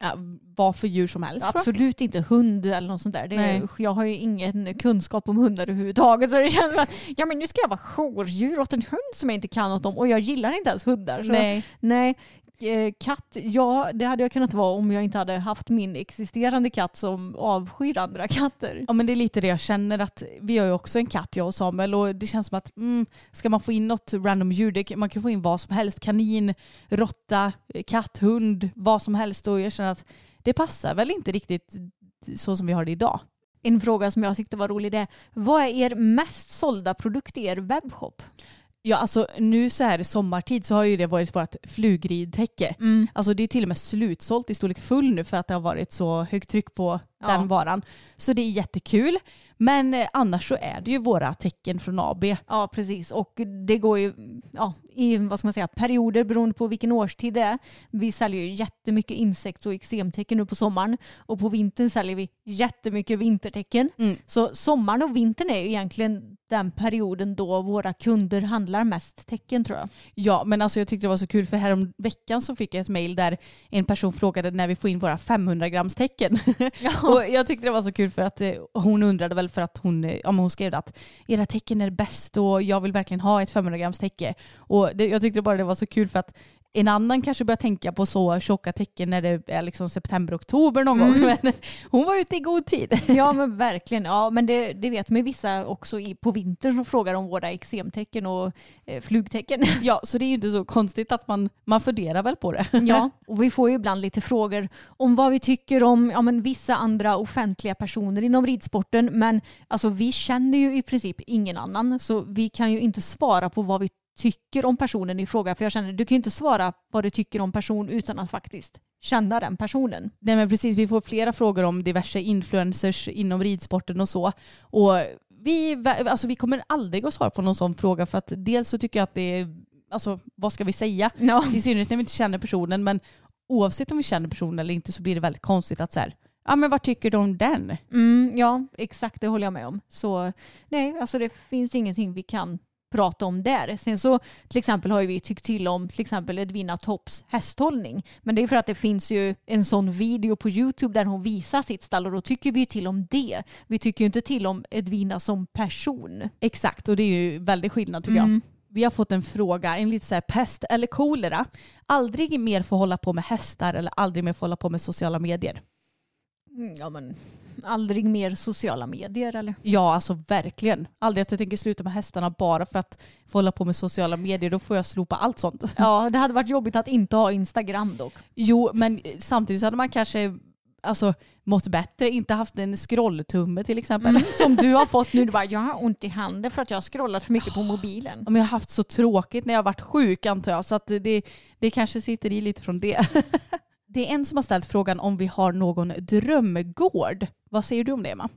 Ja, vad för djur som helst.
Absolut inte hund eller något sånt där. Det är, jag har ju ingen kunskap om hundar överhuvudtaget. Så det känns som att ja, men nu ska jag vara jourdjur åt en hund som jag inte kan något om. Och jag gillar inte ens hundar. Så
Nej.
nej. Eh, Katt, ja det hade jag kunnat vara om jag inte hade haft min existerande katt som avskyr andra katter.
Ja men det är lite det jag känner att vi har ju också en katt jag och Samuel och det känns som att mm, ska man få in något random djur, man kan få in vad som helst, kanin, råtta, katt, hund, vad som helst och jag känner att det passar väl inte riktigt så som vi har det idag.
En fråga som jag tyckte var rolig det är, vad är er mest sålda produkt i er webbshop?
Ja alltså nu så här i sommartid så har ju det varit vårt flugridtäcke. Alltså det är till och med slutsålt i storlek full nu för att det har varit så högt tryck på
Ja.
den varan. Så det är jättekul. Men eh, annars så är det ju våra tecken från AB.
Ja, precis. Och det går ju ja, i vad ska man säga, perioder beroende på vilken årstid det är. Vi säljer ju jättemycket insekts och eksemtecken nu på sommaren. Och på vintern säljer vi jättemycket vintertecken.
Mm.
Så sommaren och vintern är ju egentligen den perioden då våra kunder handlar mest tecken tror jag.
Ja, men alltså jag tyckte det var så kul för härom veckan så fick jag ett mejl där en person frågade när vi får in våra 500 grams tecken. och jag tyckte det var så kul för att eh, hon undrade väl för att hon, eh, ja, men hon skrev att era tecken är bäst och jag vill verkligen ha ett 500 grams täcke. Och det, jag tyckte bara det var så kul för att en annan kanske börjar tänka på så tjocka tecken när det är liksom september, oktober någon gång. Men hon var ute i god tid.
Ja men verkligen. Ja, men det, det vet man ju vissa också i, på vintern som frågar om våra eksemtecken och eh, flugtecken.
Ja, så det är ju inte så konstigt att man, man funderar väl på det.
Ja, och vi får ju ibland lite frågor om vad vi tycker om ja, men vissa andra offentliga personer inom ridsporten. Men alltså, vi känner ju i princip ingen annan så vi kan ju inte svara på vad vi tycker om personen i fråga. För jag känner, du kan ju inte svara vad du tycker om person utan att faktiskt känna den personen.
Nej men precis, vi får flera frågor om diverse influencers inom ridsporten och så. Och vi, alltså vi kommer aldrig att svara på någon sån fråga för att dels så tycker jag att det är, alltså vad ska vi säga?
Ja.
I synnerhet när vi inte känner personen men oavsett om vi känner personen eller inte så blir det väldigt konstigt att så här, ja men vad tycker du om den?
Mm, ja, exakt det håller jag med om. Så nej, alltså det finns ingenting vi kan prata om där. Sen så till exempel har ju vi tyckt till om till exempel Edvina Topps hästhållning. Men det är för att det finns ju en sån video på Youtube där hon visar sitt stall och då tycker vi ju till om det. Vi tycker ju inte till om Edvina som person.
Exakt och det är ju väldigt skillnad tycker jag. Vi har fått en fråga, en lite så här pest eller kolera. Aldrig mer få hålla på med hästar eller aldrig mer få hålla på med sociala medier.
Mm, Ja men aldrig mer sociala medier eller?
Ja, alltså verkligen. Aldrig att jag tänker sluta med hästarna bara för att få hålla på med sociala medier. Då får jag slopa allt sånt.
Ja, det hade varit jobbigt att inte ha Instagram dock.
Jo, men samtidigt så hade man kanske alltså, mått bättre. Inte haft en scrolltumme till exempel.
Som du har fått nu, du bara jag har ont i handen för att jag har scrollat för mycket på mobilen.
Ja, men jag har haft så tråkigt när jag har varit sjuk antar jag. Så att det, det kanske sitter i lite från det. Det är en som har ställt frågan om vi har någon drömgård. Vad säger du om det Emma?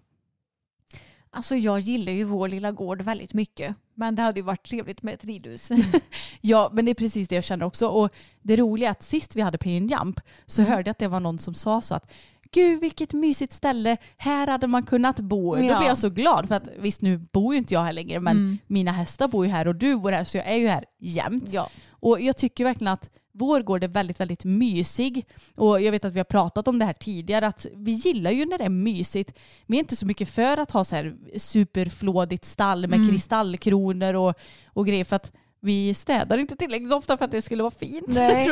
Alltså jag gillar ju vår lilla gård väldigt mycket. Men det hade ju varit trevligt med ett ridhus.
Ja, men det är precis det jag känner också. Och det roliga är att sist vi hade Pin Jump så hörde jag att det var någon som sa så att gud vilket mysigt ställe, här hade man kunnat bo. Då
Ja.
blir jag så glad för att visst nu bor ju inte jag här längre men
Mm.
mina hästar bor ju här och du bor här så jag är ju här jämt.
Ja.
Och jag tycker verkligen att vår gård är väldigt, väldigt mysig. Och jag vet att vi har pratat om det här tidigare, att vi gillar ju när det är mysigt. Vi är inte så mycket för att ha så här superflådigt stall med
Mm.
kristallkronor och, och grejer för att vi städar inte tillräckligt ofta för att det skulle vara fint.
Nej.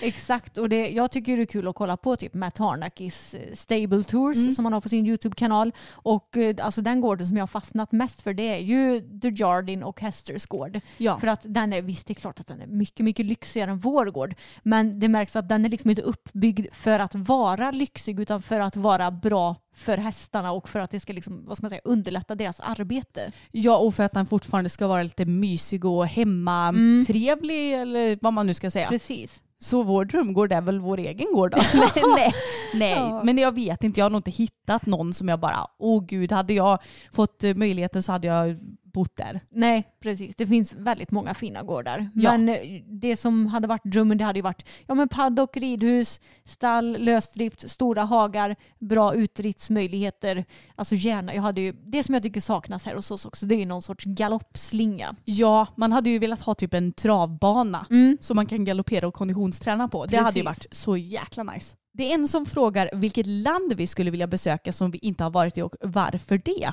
Exakt, och det, jag tycker det är kul att kolla på typ Matt Harnakis eh, Stable Tours
Mm.
som han har på sin YouTube-kanal. Och eh, alltså den gården som jag har fastnat mest för det är ju The Jardin och Hesters gård.
Ja.
För att den är, visst det är klart att den är mycket, mycket lyxigare än vår gård. Men det märks att den är liksom inte uppbyggd för att vara lyxig utan för att vara bra för hästarna och för att det ska liksom, vad ska man säga, underlätta deras arbete.
ja, och för att den fortfarande ska vara lite mysig och hemmatrevlig eller vad man nu ska säga.
Precis.
Så vår drömgård är väl vår egen gård då? nej, nej, nej.
Ja.
men jag vet inte. Jag har nog inte hittat någon som jag bara, åh gud, hade jag fått eh, möjligheten så hade jag bott där.
Nej, precis. Det finns väldigt många fina gårdar.
Ja.
Men eh, det som hade varit drömmen det hade ju varit ja, men paddock, ridhus, stall, lösdrift, stora hagar, bra utritsmöjligheter. Alltså gärna, jag hade ju, det som jag tycker saknas här hos oss också det är ju någon sorts galoppslinga.
Ja, man hade ju velat ha typ en travbana
Mm.
som man kan galoppera och konditionsträna på. Det hade ju varit så jäkla nice. Det är en som frågar vilket land vi skulle vilja besöka som vi inte har varit i och varför det.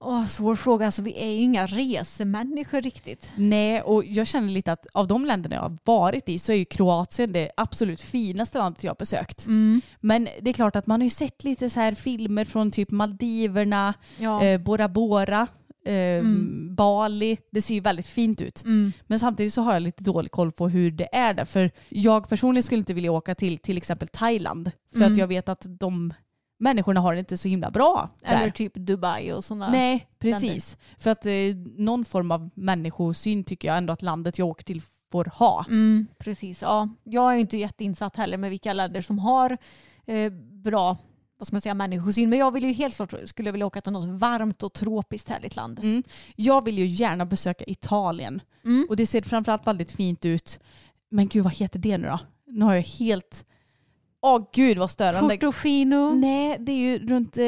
Åh, svår fråga. Alltså, vi är ju inga resemänniskor riktigt.
Nej, och jag känner lite att av de länderna jag har varit i så är ju Kroatien det absolut finaste landet jag har besökt.
Mm.
Men det är klart att man har ju sett lite så här filmer från typ Maldiverna,
Ja.
eh, Bora Bora, eh,
Mm.
Bali. Det ser ju väldigt fint ut.
Mm.
Men samtidigt så har jag lite dålig koll på hur det är där. För jag personligen skulle inte vilja åka till till exempel Thailand. För
Mm.
att jag vet att de människorna har det inte så himla bra där.
Eller typ Dubai och sådana.
Nej, precis. För att eh, någon form av människosyn tycker jag ändå att landet jag åker till får ha.
Mm, precis, ja. Jag är inte jätteinsatt heller med vilka länder som har eh, bra vad ska man säga, människosyn. Men jag vill ju helt klart skulle vilja åka till något varmt och tropiskt härligt land.
Mm. Jag vill ju gärna besöka Italien.
Mm.
Och det ser framförallt väldigt fint ut. Men gud vad heter det nu då? Nu har jag helt... Åh gud vad störande.
Portofino.
Nej, det är ju runt eh,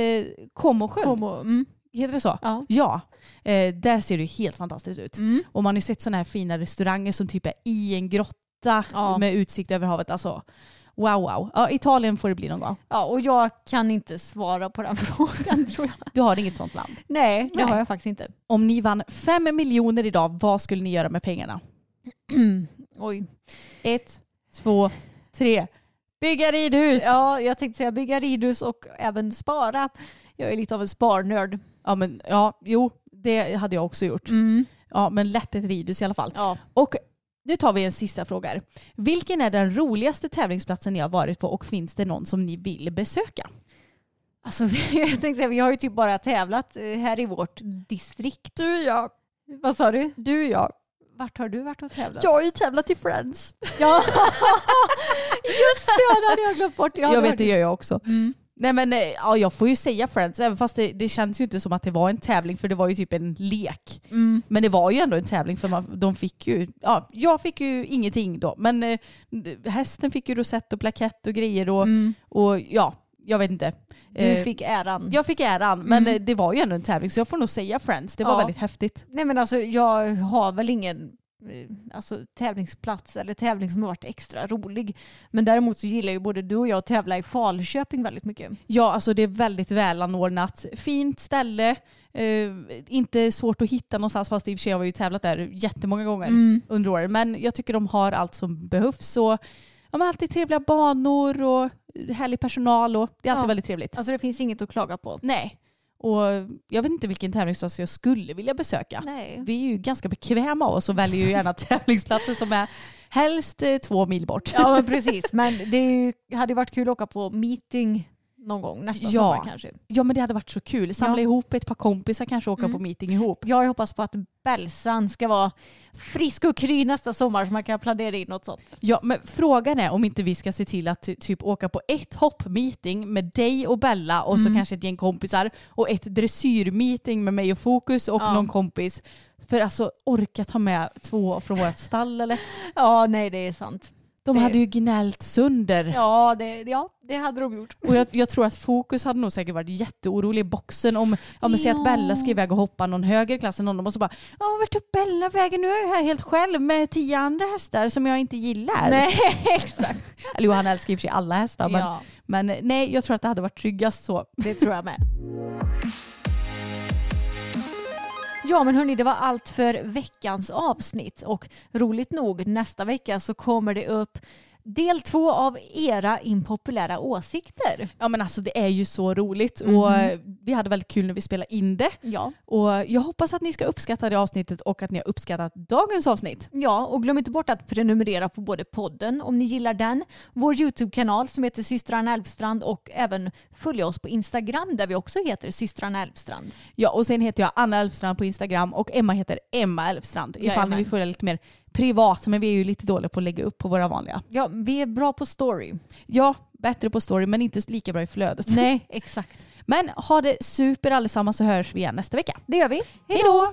Comosjön.
Como. Mm.
Heter det så?
Ja.
Ja. Eh, där ser det helt fantastiskt ut.
Mm.
Och man har ju sett sådana här fina restauranger som typ är i en grotta
Ja.
med utsikt över havet. Alltså, wow wow. Ja, Italien får det bli någon gång.
ja, och jag kan inte svara på den frågan tror jag.
Du har inget sånt land.
Nej, det
Nej.
har jag faktiskt inte.
Om ni vann fem miljoner idag, vad skulle ni göra med pengarna?
Oj.
Ett, två, tre. Bygga ridhus!
Ja, jag tänkte säga bygga ridhus och även spara. Jag är lite av en sparnörd.
Ja, men, ja, jo, det hade jag också gjort.
Mm.
Ja, men lätt ett ridhus i alla fall.
Ja.
Och nu tar vi en sista fråga. här. Vilken är den roligaste tävlingsplatsen ni har varit på och finns det någon som ni vill besöka?
Alltså, jag tänkte säga, vi har ju typ bara tävlat eh, här i vårt distrikt.
Du jag.
Vad sa du?
Du jag.
Vart har du varit och tävlat?
Jag har ju tävlat i Friends.
Ja. Just det, det hade jag glömt bort.
Jag,
hade
vet, det gör jag också.
Mm.
Nej men eh, ja, jag får ju säga Friends, även fast det, det känns ju inte som att det var en tävling för det var ju typ en lek.
Mm.
Men det var ju ändå en tävling för man, de fick ju, ja, jag fick ju ingenting då. Men eh, hästen fick ju rosett och plakett och grejer och,
Mm.
och ja, jag vet inte.
Du
Eh,
fick äran.
Jag fick äran, men
Mm.
eh, det var ju ändå en tävling så jag får nog säga Friends. Det var
Ja.
väldigt häftigt.
Nej men alltså jag har väl ingen alltså, tävlingsplats eller tävling som har varit extra rolig. Men däremot så gillar ju både du och jag att tävla i Falköping väldigt mycket.
Ja, alltså det är väldigt välanordnat. Fint ställe. Eh, inte svårt att hitta någonstans fast i och för sig har vi ju tävlat där jättemånga gånger
Mm.
under åren. Men jag tycker de har allt som behövs. Och, ja, men alltid trevliga banor och härlig personal och det är alltid
Ja.
väldigt trevligt.
Alltså det finns inget att klaga på.
Nej. Och jag vet inte vilken tävlingsplats jag skulle vilja besöka.
Nej.
Vi är ju ganska bekväma av oss och väljer ju gärna tävlingsplatser som är helst eh, två mil bort.
Ja men precis. Men det ju, hade ju varit kul att åka på meeting någon gång nästa
Ja.
sommar kanske.
Ja men det hade varit så kul. Samla
Ja.
ihop ett par kompisar kanske åka
Mm.
på meeting ihop.
Jag hoppas på att Bälsan ska vara frisk och kry nästa sommar så man kan planera in något sånt.
Ja men frågan är om inte vi ska se till att ty- typ åka på ett hoppmeeting med dig och Bella och så
Mm.
kanske ett gäng kompisar och ett dressyrmeeting med mig och Fokus och
Ja.
någon kompis. För alltså orka ta med två från vårt stall eller?
Ja nej det är sant.
De
Det-
hade ju gnällt sönder.
Ja, det, ja, det hade de gjort.
Och jag, jag tror att Fokus hade nog säkert varit jätteorolig i boxen om, ja men säg att
Ja.
Bella ska iväg och hoppa någon högre i klassen än dem och så bara, ja vart tog Bella vägen? Nu är jag här helt själv med tio andra hästar som jag inte gillar.
Nej, exakt.
Eller jo, han älskar i och för sig alla hästar men,
Ja,
men nej, jag tror att det hade varit tryggast så.
det tror jag med. Ja men hörni, det var allt för veckans avsnitt. Och roligt nog nästa vecka så kommer det upp del två av era impopulära åsikter.
Ja men alltså det är ju så roligt och eh, vi hade väldigt kul när vi spelade in det.
Ja.
Och jag hoppas att ni ska uppskatta det avsnittet och att ni har uppskattat dagens avsnitt.
Ja, och glöm inte bort att prenumerera på både podden om ni gillar den, vår YouTube-kanal som heter systrarna Elfstrand och även följa oss på Instagram där vi också heter systrarna Elfstrand.
Ja och sen heter jag Anna Elfstrand på Instagram och Emma heter Emma Elfstrand. Ifall
Jajamän.
ni vill följa lite mer privat men vi är ju lite dåliga på att lägga upp på våra vanliga.
Ja, vi är bra på story.
Ja, bättre på story men inte lika bra i flödet.
Nej, exakt.
Men ha det super allesammans så hörs vi igen nästa vecka.
Det gör vi.
Hej då!